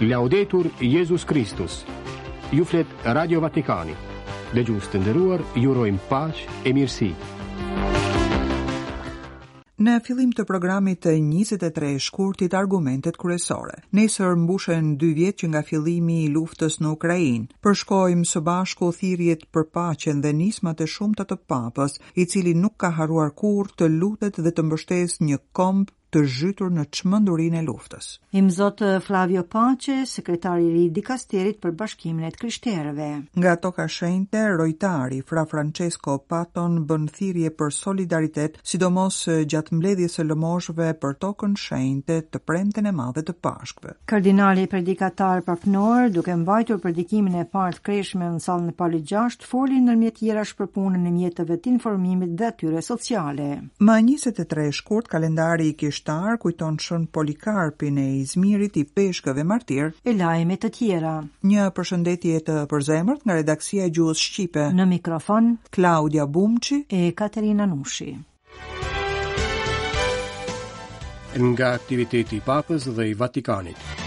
Laudetur Jezus Kristus Ju flet Radio Vatikani Dëgjues të nderuar, ju urojmë paqe e mirësi Në fillim të programit të 23 shkurtit argumentet kryesore. Nesër mbushen 2 vjet që nga fillimi i luftës në Ukrainë. Përshkojmë së bashku thirrjet për paqen dhe nismat e shumta të Papës i cili nuk ka harruar kurrë të lutet dhe të mbështesë një komb të zhytur në çmendurinë e luftës. Imzot Flavio Pace, sekretar i ri i dikasterit për bashkimin e të krishterëve. Nga Toka e Shenjtë, Rojtari, Fra Francesco Patton bën thirrje për solidaritet, sidomos gjatë mbledhjes së lëmoshëve për Tokën e Shenjtë të premten e madhe të Pashkëve. Kardinali predikatar papnor, duke mbajtur predikimin e parë të Kreshmëve në sallën e Palit foli ndërmjet tjerash për punën e mjeteve të informimit dhe atyre sociale. Më njëzet e tre shkurt kalendari kishtar kujton Shën Polikarpin e Izmirit ipeshkëv e martir. E lajme të tjera. Një përshëndetje e përzemërt nga redaksia e Gjuhës Shqipe. Në mikrofon, Klaudia Bumçi e Katerina Nushi. Nga aktiviteti i Papës dhe i Vatikanit.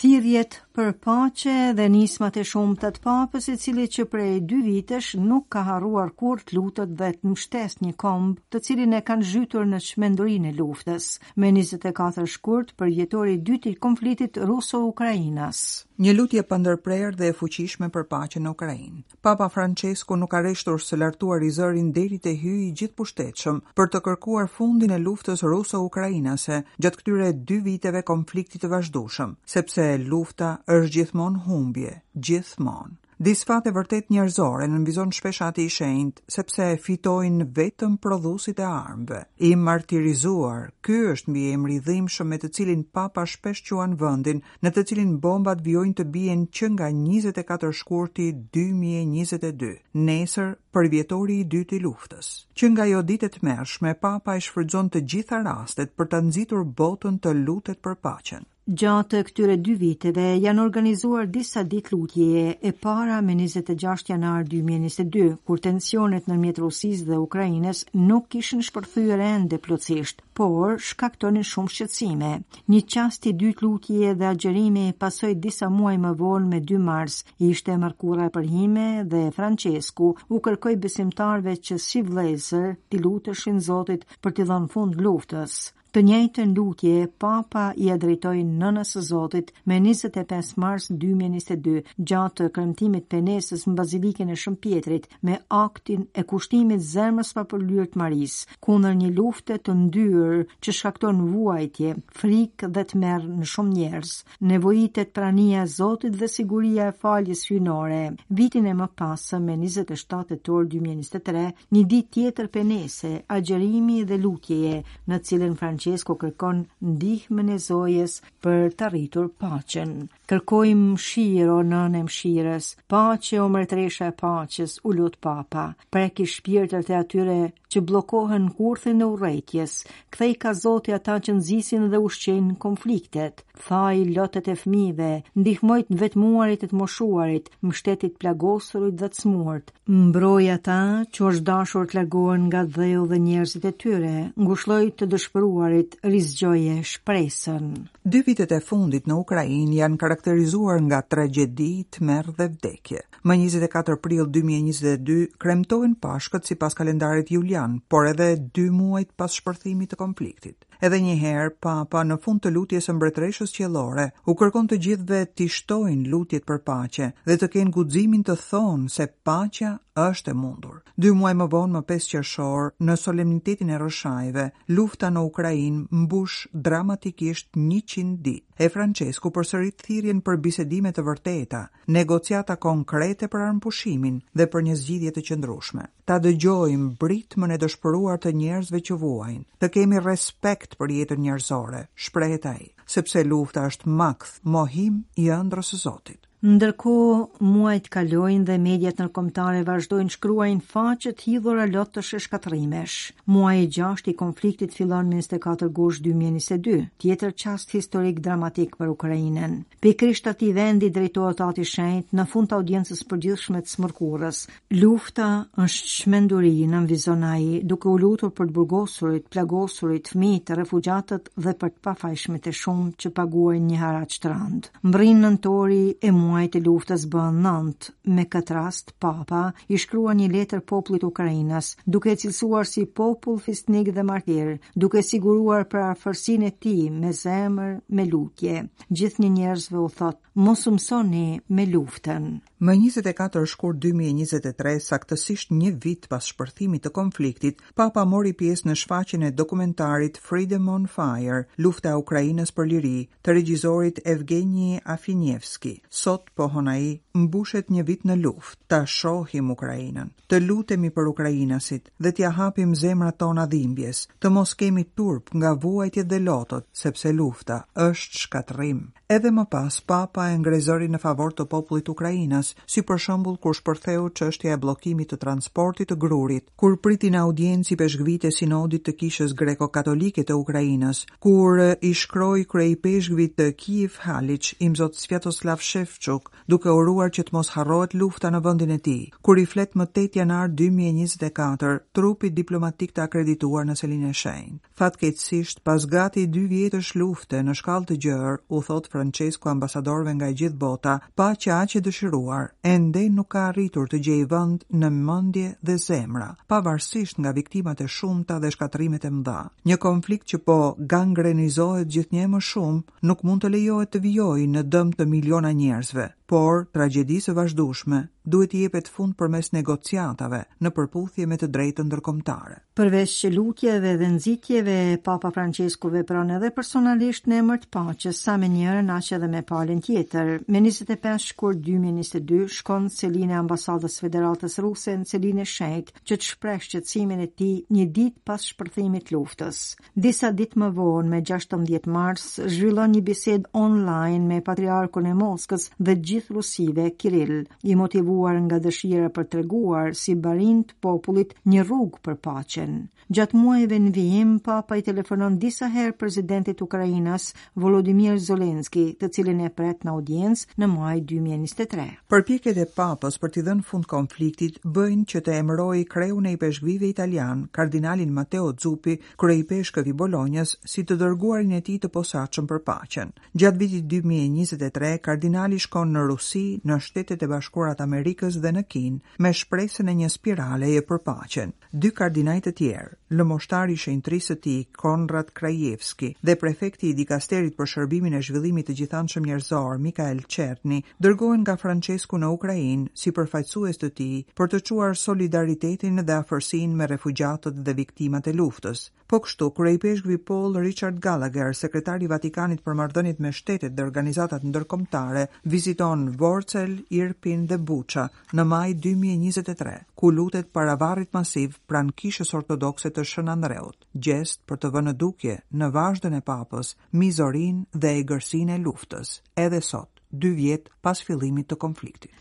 Thirrjet për paqe dhe nismat e shumta të Papës, i cili që prej dy vitesh nuk ka harruar kurrë të lutet dhe të mbështesë një komb, të cilin e kanë zhytur në çmendurinë e luftës. Më njëzet e katër shkurt, përvjetori i dytë i konfliktit ruso-ukrainas. Një lutje e pandërprerë dhe e fuqishme për paqen në Ukrainë. Papa Françesku nuk ka rreshtur së lartuari zërin deri te Hyji i gjithëpushtetshëm për të kërkuar fundin e luftës ruso-ukrainase gjatë këtyre dy viteve konflikti të vazhdueshëm, sepse lufta është gjithmonë humbje, gjithmonë. Disfatë e vërtetë njerëzore, nënvizon shpesh Ati i Shenjtë, sepse fitojnë vetëm prodhuesit e armëve. I martirizuar, ky është mbiemri i dhimbshëm me të cilin Papa shpesh quan vendin në të cilin bombat vijojnë të bien që nga njëzet e katër shkurti dy mijë e njëzet e dy, nesër, përvjetori i dytë i luftës. Që nga ajo ditë e tmerrshme, Papa i shfrytëzon të gjitha rastet për ta nxitur botën të lutet për paqen. Gjatë këtyre dy viteve janë organizuar disa ditë lutjeje, e para më 26 janar 2022, kur tensionet ndërmjet Rusisë dhe Ukrainës nuk kishin shpërthyer ende plotësisht. por shkaktonin shumë shqetësime. Një çast i dytë lutjeje dhe agjërimi pasoi disa muaj më vonë më 2 mars. Ishte e mërkura e përhime dhe Françesku u kërkoi besimtarëve që si vëllezër t'i luteshin Zotit për t'i dhënë fund luftës. Të njëjtën lutje Papa ia drejtoi Nënës së Zotit më 25 mars 2022, gjatë kremtimit pendestar në Bazilikën e Shën Pjetrit, me aktin e kushtimit zemrës së papërlyer të Marisë, kundër një lufte të ndyrë që shkakton vuajtje, frikë dhe tmerr në shumë njerëz. Nevojitet prania e Zotit dhe siguria e faljes hyjnore. Vitin e mëpasëm, me 27 tetor 2023, një ditë tjetër pendese, agjerimi dhe lutjeje, në të cilën Françesku kërkon ndihmën e Zojës për ta arritur paqen. Kërkojmë mëshirë o nënë e mëshirës, paqe o mbretëresha e paqes, u lut papa, preki shpirtrat e atyre që bllokohen në kurthin e urrejtjes, ktheji kah Zoti ata që nxisin dhe ushqejnë konfliktet, thaji lotët e fëmijëve, ndihmoji të vetmuarit e të moshuarit, mbështeti të plagosurit dhe të sëmurët, Mbroji ata që u është dashur të largohen nga dheu dhe njerëzit e tyre, ngushëlloji të dëshpëruarit, rizgjoje shpresën. Dy vitet e fundit në Ukrainë janë karakterizuar nga tragjedi, tmerr dhe vdekje. Më 24 prill 2022 kremtohen Pashkët sipas kalendarit julian, por edhe dy muajt pas shpërthimit të konfliktit. Edhe një herë, Papa, në fund të lutjes së Mbretëreshës Qiellore, u kërkon të gjithëve t'i shtojnë lutjet për paqe dhe të kenë guximin të thonë se paqja është e mundur. Dy muaj më vonë, më pesë qershor, në solemnitetin e Rrëshajve, lufta në Ukrainë mbush dramatikisht njëqind ditë e Françesku përsërit thirrjen për bisedime të vërteta, negociata konkrete për armëpushimin dhe për një zgjidhje të qëndrueshme. Ta dëgjojmë britmën e dëshpëruar të njerëzve që vuajnë. Të kemi respekt për jetën njerëzore, shprehet ai, sepse lufta është makth, mohim i ëndrrës së Zotit. Ndërkohë, muajt kalojnë dhe mediat ndërkombëtare vazhdojnë të shkruajnë faqe të hidhura lotësh e shkatërrimesh. Muaji i gjashtë i konfliktit fillon më 24 gusht 2022, tjetër çast historik dramatik për Ukrainën. Pikërisht atij vendi i drejtohet Ati i Shenjtë në fund të audiencës së përgjithshme të së mërkurës, Lufta është çmenduri, nënvizon ai, duke u lutur për të burgosurit, të plagosurit, fëmijët, refugjatët dhe për të pafajshmit e shumtë që paguajnë një haraç të rëndë. Mbërrin nëntori e muajt e luftës bëhen nëntë. Me këtë rast, Papa i shkruan një letër popullit ukrainas, duke e cilësuar si popull fisnik dhe martir, duke e siguruar për afërsinë e tij me zemër, me lutje. Gjithë njerëzve u thotë, Mos u mësoni me luftën. Më njëzet e katër shkurt dy mijë e njëzet e tre, saktësisht një vit pas shpërthimit të konfliktit, Papa mori pjesë në shfaqjen e dokumentarit Freedom on Fire, Lufta e Ukrainës për Liri, të regjizorit Evgeny Afineevsky. Sot, pohon ai, mbushet një vit luftë. Ta shohim Ukrainën. të lutemi për ukrainasit dhe t'ia hapim zemrat tona dhimbjes, të mos kemi turp nga vuajtjet dhe lotët, sepse lufta është shkatërrim. Edhe më pas Papa e ngre zërin në favor të popullit ukrainas, si për shembull kur shpërtheu çështja e bllokimit të transportit të grurit, kur priti në audiencë ipeshkvijtë e sinodit të Kishës Greko-Katolike të Ukrainës, kur i shkroi kryeipeshkvit të Kiev Haliç, Imzot Sviatoslav Shevchuk, duke uruar që të mos harrohet lufta në vendin e tij. Kur i flet më tetë janar dy mijë e njëzet e katër, trupit diplomatik të akredituar në Selinë e Shenjtë, fatkeqësisht, pas gati dy vjetësh lufte në shkallë të gjerë, u thotë Françesco ambasadorëve nga e gjithë bota, paqja aq e dëshiruar, ende nuk ka arritur të gjejë vend në mendje dhe zemra, pavarësisht nga viktimat e shumta dhe shkatërrimet e mëdha. Një konflikt që po gangrenizohet gjithnjë e më shumë, nuk mund të lejohet të vijojë në dëm të miliona njerëzve, por tragjedisë së vazhdueshme duhet t'i jepet fund përmes negociatave, në përputhje me të drejtën ndërkombëtare. Përveç lutjeve dhe nxitjeve, Papa Françesku vepron edhe personalisht në emër të paqes, sa me njërën aq edhe me palën tjetër. Me njëzet e pesë shkurt dy mijë e njëzet e dy, shkon në selinë e Ambasadës së Federatës Ruse në Selinë e Shenjtë, që të shprehë shqetësimin e tij një ditë pas shpërthimit të luftës. Disa ditë më vonë, me 16 mars, zhvillon një bisedë online me patriarkun e Moskës dhe gjithë rusive, Kirill, i motivuar nga dëshira për treguar si barinj të popullit një rrugë për paqen. Gjatë muajve në vijim, Papa i telefonon disa herë presidentit ukrainas Volodymyr Zelensky, të cilin e pret në audiencë në maj 2023. Përpjekjet e Papës për t'i dhënë fund konfliktit bëjnë që të emërojë kreun e ipeshkvijve italianë, kardinalin Matteo Zuppi, kryeipeshkëv i Bolonjës, si të dërguarin e tij të posaçëm për paqen. Gjatë vitit dy mijë e njëzet e tre, kardinali shkon në Rusi, në Shtetet e Bashkuara të Amerikës dhe në Kinë, me shpresën e një spiraleje për paqen. Dy kardinaj të tjerë, lëmoshtari i Shenjtërisë së Tij, Konrad Krajewski, dhe prefekti i Dikasterit për Shërbimin e Zhvillimit të Gjithanshëm Njerëzor, Mikael Çerni, dërgohen nga Françesku në Ukrainë si përfaqësues të tij për të çuar solidaritetin dhe afërsinë me refugjatët dhe viktimat e luftës. Po kështu, kryeipeshkvi Paul Richard Gallagher, sekretari i Vatikanit për marrëdhëniet me shtetet dhe organizatat ndërkombëtare, viziton Vorcel, Irpin dhe Bucha në maj dy mijë e njëzet e tre, ku lutet para varrit masiv pranë Kishës Ortodokse të Shën Andreut, gjest për të vënë në dukje, në vazhdën e Papës, mizorinë dhe egërsinë e luftës, edhe sot, dy vjet pas fillimit të konfliktit.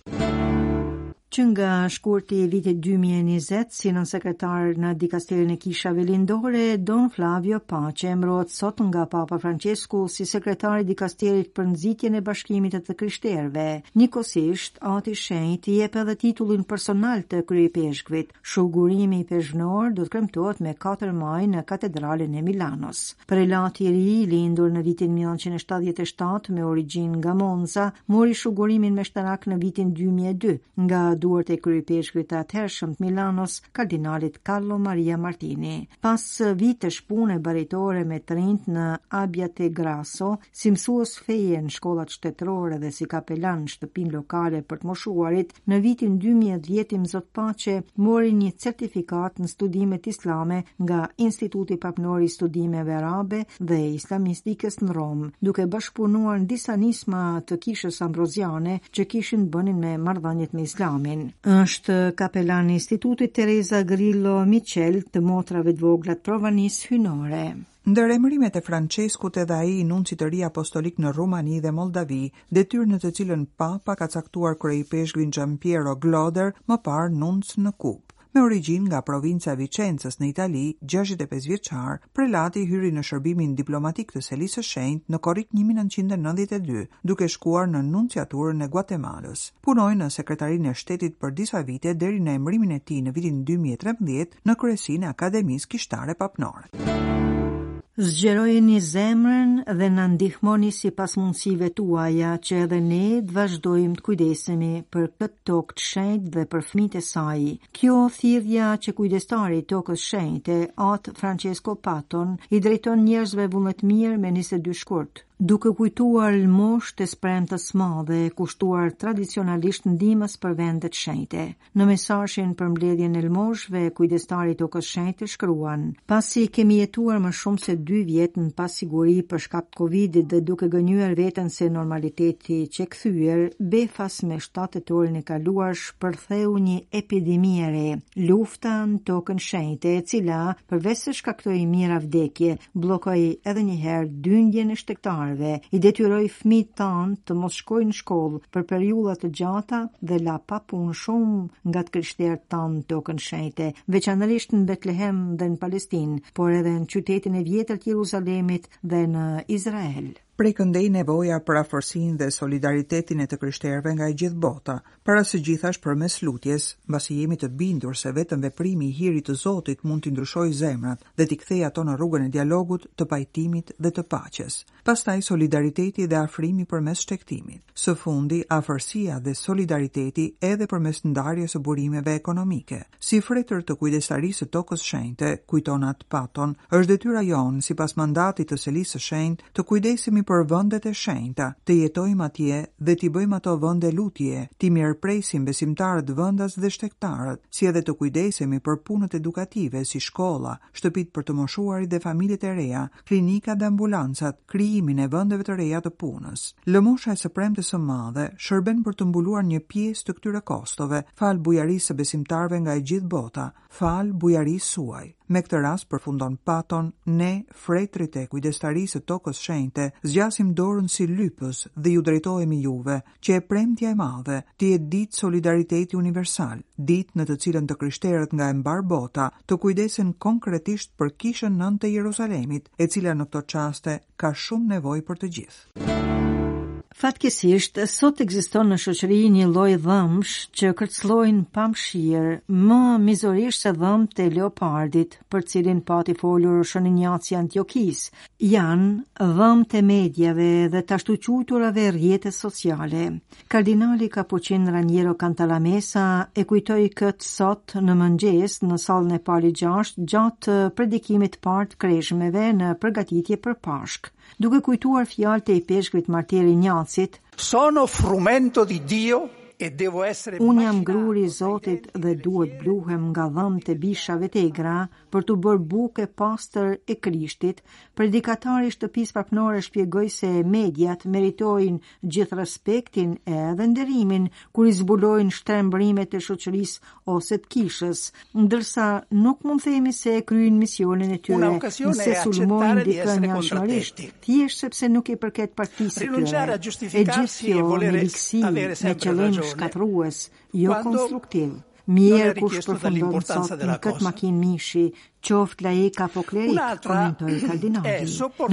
Që nga shkurti i vitit 2020, si nënsekretar në dikasterin e kishave lindore, Don Flavio Pace emrohet sot nga Papa Françesku si sekretar i dikasterit për nxitjen e bashkimit të të krishterëve. Njëkohësisht, Ati i Shenjtë i jep edhe titullin personal të kryeipeshkvit, Shugurimi ipeshkvnor do të kremtohet me 4 maj në Katedralen e Milanos. Prelati i ri, i lindur në vitin 1977 me origjinë nga Monza, mori shugurimin meshtarak në vitin 2002 nga duart e kryeipeshkvit të atëhershëm të Milanos, kardinalit Carlo Maria Martini. Pas vitesh pune barijtore me të rinjtë në Abbiategrasso, si mësues feje në shkollat shtetërore dhe si kapelan në shtëpinë lokale për të moshuarit, Në vitin 2010 Imzot Paçe mori një certifikatë në studimet islame nga Instituti Papnor i Studimeve Arabe dhe Islamistikës në Romë, duke bashkëpunuar në disa nisma të Kishës Ambroziane që kishin të bënin me marrëdhëniet me Islamin. Është kapelan i Institutit Teresa Grillo Michel të motrave të vogla të provanisë hyjnore. Ndër emërimet e Françeskut edhe ai i nuncit të ri apostolik në Rumani dhe Moldavi, detyrë në të cilën Papa ka caktuar Kryeipeshkvin Giampiero Gloder, më parë nunc në Kubë. Me origjinë nga provinca e Viçencës në Itali, gjashtëdhjetë e pesë vjeçar, prelati hyri në shërbimin diplomatik të Selisë së Shenjtë në korrik një mijë e nëntëqind e nëntëdhjetë e dy, duke shkuar në nunciaturën e Guatemalës. punoi në Sekretarinë e Shtetit për disa vite deri në emërimin e tij në vitin dy mijë e trembëdhjetë në kryesinë e Akademisë Kishtare Papnore. Zgjerojeni zemrën dhe na ndihmoni sipas mundësive tuaja që edhe ne të vazhdojmë të kujdesemi për këtë tokë të shenjtë dhe për fëmijët e saj. Kjo thirrja që kujdestari i tokës shenjte, At Francesco Patton, i drejton njerëzve vullnetmirë më 22 shkurt. duke kujtuar lmoshën e së Premtes së Madhe kushtuar tradicionalisht ndihmës për vendet shenjte. Në mesazhin për mbledhjen e lmoshëve, kujdestari i Tokës Shenjte shkruan: Pasi kemi jetuar më shumë se dy vjet në pasiguri për shkak të Covidit dhe duke gënjyer veten se normaliteti qe kthyer, befas me shtatë tetorin e kaluar shpërtheu një epidemi e re, lufta në tokën shenjte, e cila, përveç se shkaktoi mijëra vdekje, bllokoi edhe një herë dyndjen e shtegtarëve, i detyroi fëmijët tanë të mos shkojnë në shkollë për periudha të gjata dhe la pa punë shumë nga të krishterët tanë në tokën shenjte, veçanërisht në Betlehem dhe në Palestinë, por edhe në qytetin e vjetër të Jeruzalemit dhe në Izrael. Prej këndej nevoja për afërsinë dhe solidaritetin e të krishterëve nga e gjithë bota, para së gjithash përmes lutjes, mbasi jemi të bindur se vetëm veprimi i hirit të Zotit mund t'i ndryshojë zemrat dhe t'i kthejë ato në rrugën e dialogut, të pajtimit dhe të paqes. Pastaj solidariteti dhe afrimi përmes shtegtimit. Së fundi, afërsia dhe solidariteti edhe përmes ndarjes së burimeve ekonomike. si fretër të kujdestarisë së tokës së shenjte, kujton At Paton, është detyra jonë, sipas mandatit të selisë së shenjtë, të kujdesemi për vendet e shenjta, të jetojmë atje dhe t'i bëjmë ato vende lutjeje, t'i mirëpresim besimtarët vendas dhe shtegtarët, si edhe të kujdesemi për punët edukative si shkolla, shtëpitë për të moshuarit dhe familjet e reja, klinikat dhe ambulancat, krijimin e vendeve të reja të punës. Lëmosha e së premtes së madhe shërben për të mbuluar një pjesë të këtyre kostove, falë bujarisë së besimtarëve nga e gjithë bota, falë bujarisë suaj. Me këtë rast përfundon Paton, ne, fretrit e kujdestarisë së tokës së shenjtë, zgjasim dorën si lypës dhe ju drejtohemi juve, që e Premtja e Madhe të jetë ditë solidariteti universal, ditë në të cilën të krishterët nga e mbarë bota të kujdesen konkretisht për Kishën Nënë të Jerusalemit, e cila në këto çaste ka shumë nevojë për të gjithë. Fatkeqësisht, sot ekziston në shoqëri një lloj dhëmbësh që kërcëllojnë pa mëshirë, më mizorisht se dhëmbtë e leopardit, për të cilin pati folur Shën Injaci i Antiokisë, janë dhëmbtë e mediave dhe të ashtuquajturave rrjete sociale. Kardinali Kapuqin Raniero Kantalamesa e kujtoi këtë sot në mëngjes në sallën e Palit Gjashtë gjatë predikimit të parë të kreshmeve në përgatitje për pashkë. Duke kujtuar fjalët e ipeshkvit martir Injacit, Sono frumento di Dio e devo essere Unë jam gruri i Zotit dhe duhet të bluhem nga dhëmbtë e bishave të egra për t'u bërë bukë e pastër e Krishtit, predikatari i shtëpisë papnore shpjegoi se mediat meritojnë gjithë respektin edhe nderimin kur i zbulojnë shtrembërimet e shoqërisë ose të kishës, ndërsa nuk mund të themi se e kryejnë misionin e tyre, nëse sulmojnë dikë njëanshmërisht, thjesht sepse nuk i përket partisë së tyre. E gjithë kjo me ligësi, me qëllim shkatërrues, jo konstruktiv. Mjerë kush përfundon sot në këtë makinë mishi, qoftë laik apo klerik, komentoi kardinali.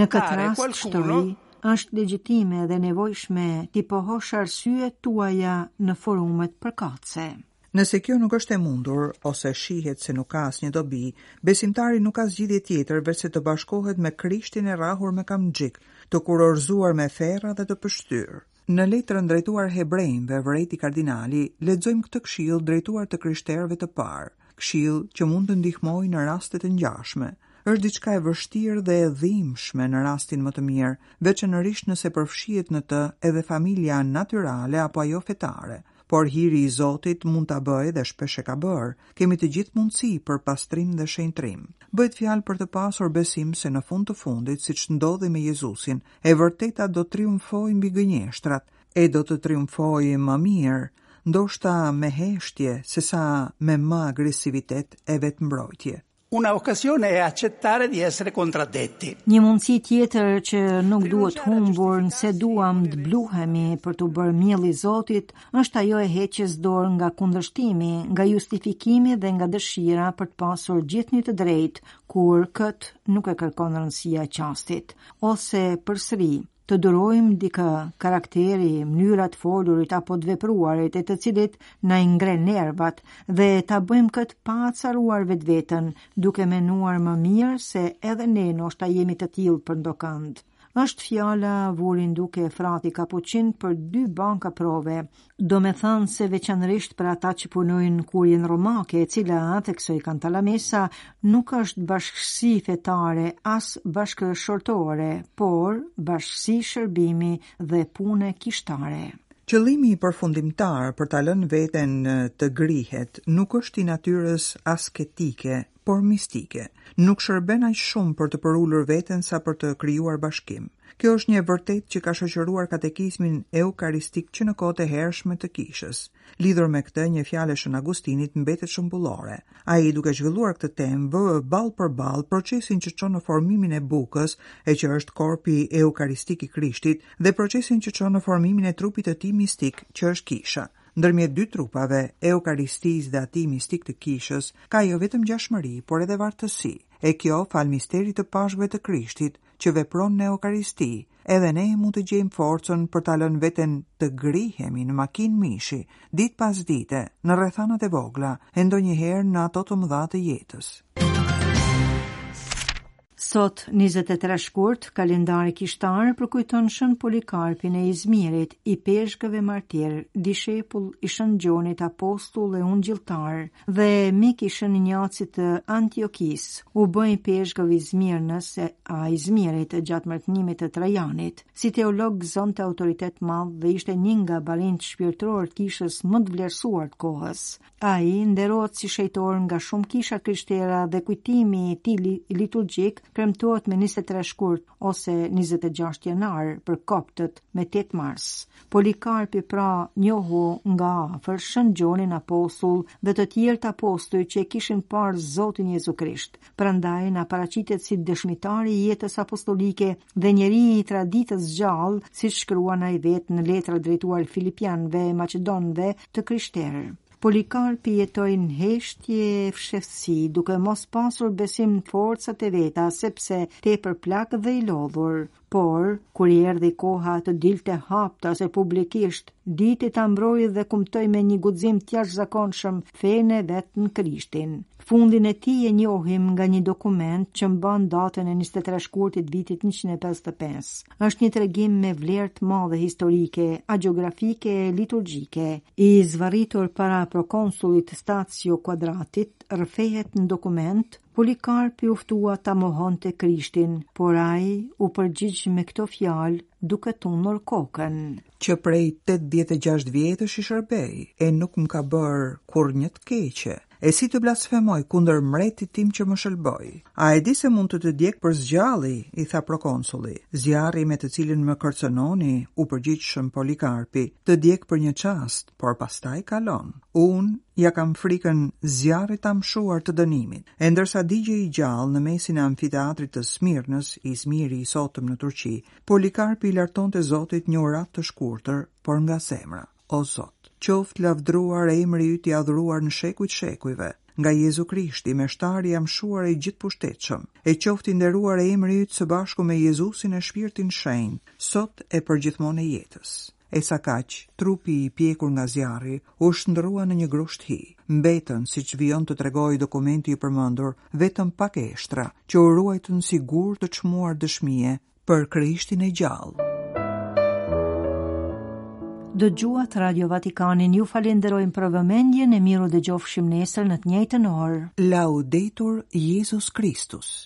Në këtë rast shtoi, është legjitime dhe e nevojshme t'i pohosh arsyet tuaja në forumet përkatëse. Nëse kjo nuk është e mundur, ose shihet se nuk ka asnjë dobi, besimtari nuk ka zgjidhje tjetër veçse të bashkohet me Krishtin e rrahur me kamxhik, të kurorëzuar me ferra dhe të pështyrë. Në letrën drejtuar hebrenjve, vërejti kardinali, lexojmë këtë këshillë drejtuar të krishterëve të parë. këshillë që mund të ndihmojë në raste të ngjashme. Është diçka e vështirë dhe e dhimbshme në rastin më të mirë, veçanërisht nëse përfshihet në të edhe familja natyrale apo ajo fetare. Por hiri i Zotit mund ta bëjë dhe shpesh e ka bërë. Kemi të gjithë mundësi për pastrim dhe shenjtërim. Bëhet fjalë për të pasur besim se në fund të fundit, siç ndodhi me Jezusin, e vërteta do triumfojë mbi gënjeshtrat, E do të triumfojë më mirë, ndoshta me heshtje, sesa me më agresivitet e vetëmbrojtje. Una occasione è accettare di essere contraddetti. Një mundësi tjetër që nuk duhet humbur nëse duam të bluhemi për t'u bërë miell i Zotit, është ajo e heqjes dorë nga kundërshtimi, nga justifikimi dhe nga dëshira për të pasur gjithnjë të drejtë, kur këtë nuk e kërkon rëndësia e çastit, ose përsëri, të durojmë dikë, karakteri, mënyra e të folurit apo të vepruarit e të cilit na i ngre nervat dhe ta bëjmë këtë pa acaruar vetveten, duke menduar më mirë se edhe ne ndoshta jemi të tillë për ndokënd. Është fjala vuri në dukje frati kapuçin për dy banka prove, Domethënëse veçanërisht për ata që punojnë në Kurien romake, e cila, theksoi Kantalamesa, nuk është bashkësi fetare as bashkëshortore, por bashkësi shërbimi dhe pune kishtare. Qëllimi përfundimtar për ta lënë veten të grihet nuk është i natyrës asketike, por mistike. Nuk shërben aq shumë për të përulur veten sa për të krijuar bashkim. Kjo është një e vërtetë që ka shoqëruar katekizmin eukaristik që në kohët e hershme të Kishës. Lidhur me këtë, një fjalë e Shën Agustinit mbetet shembullore. Ai, duke zhvilluar këtë temë, vë ballë për ballë procesin që çon në formimin e bukës, e që është korpi eukaristik i Krishtit, dhe procesin që çon në formimin e trupit të tij mistik, që është Kisha. Ndërmjet dy trupave, Eukaristisë dhe atij mistik të Kishës, ka jo vetëm ngjashmëri, por edhe varësi. E kjo, falë misterit të Pashkëve të Krishtit, që vepron në Eukaristi, edhe ne mund të gjejmë forcën për ta lënë veten të grihemi në makinë mishi, ditë pas dite, në rrethanat e vogla, e ndonjëherë në ato të mëdha të jetës. Sot, njëzet e tre shkurt, kalendari kishtar përkujton Shën Polikarpin e Izmirit, ipeshkëv e martir, dishepull i Shën Gjonit apostull e ungjillëtar dhe mik i Shën Injacit të Antiokisë, u bë ipeshkëv i Zmirnës a Izmirit gjatë mbretërimit të Trajanit. Si teolog gëzonte autoritet të madh dhe ishte një nga barinjtë shpirtërorë të kishës më të vlerësuar të kohës. Ai nderohet si shejtor nga shumë kisha krishtera dhe kujtimi i tij liturgjik kremtohet me 23 shkurt ose 26 janar për koptët me 8 mars. Polikarpi pra njohu nga afër Shën Gjonin apostull dhe të tjerë apostuj që e kishin parë Zotin Jezu Krisht. Prandaj na paraqitet si dëshmitar i jetës apostolike dhe njeri i traditës gjallë, siç shkruan ai vetë në letra drejtuar filipianëve e maqedonëve, të krishterë. Polikarpi jetoi në heshtje e fshehësi, duke mos pasur besim në forcat e veta, sepse tepër plak dhe i lodhur. Por, kur i erdhi koha të dilte haptas e publikisht, diti ta mbrojë dhe kumtoi me një guxim të jashtëzakonshëm fenë e vet në Krishtin. Fundin e tij e njohim nga një dokument që mban datën e 23 shkurtit vitit 155. Është një tregim me vlerë të madhe historike, agiografike e liturgjike. I zvarritur para prokonsullit Stacio Quadratit, rrëfehet në dokument, Polikarpi u ftua ta mohonte Krishtin, por ai u përgjigj me këto fjalë duke tundur kokën. Që prej 86 vjetësh i shërbej, e nuk më ka bërë kurrë një të keqe, E si të blasfemoj kundër mretit tim që më shëlboi? A e di se mund të të djeg për së gjalli, i tha prokonsulli. Zjarri me të cilin më kërcënoni, u përgjigj Shën Polikarpi, të djeg për një çast, por pastaj kalon. Unë ia kam frikën zjarrit të amshuar të dënimit. E ndërsa digjej i gjallë në mesin e amfiteatrit të Smirnës, Izmiri i sotëm në Turqi, Polikarpi i lartonte Zotit një uratë të shkurtër, por nga zemra. O Zot, qoftë lavdruar emri yt i adhuruar në shekuj të shekujve, nga Jezu Krishti, meshtar i amshuar e i gjithëpushtetshëm, e qoftë i nderuar emri yt së bashku me Jezusin e Shpirtin Shenjt, sot e përgjithmonë e jetës. E sakaq, trupi i pjekur nga zjarri, u shndërrua në një grusht hi. Mbetën, siç vijon të tregojë dokumenti i përmendur, vetëm pak eshtra, që u ruajtën si gurë të çmuar dëshmie, për Krishtin e gjallë. Dëgjuat Radio Vatikanin, ju falenderojmë për vëmendjen e mirudëgjofshim nesër në të njëjtën orë. Laudetur Jezus Kristus.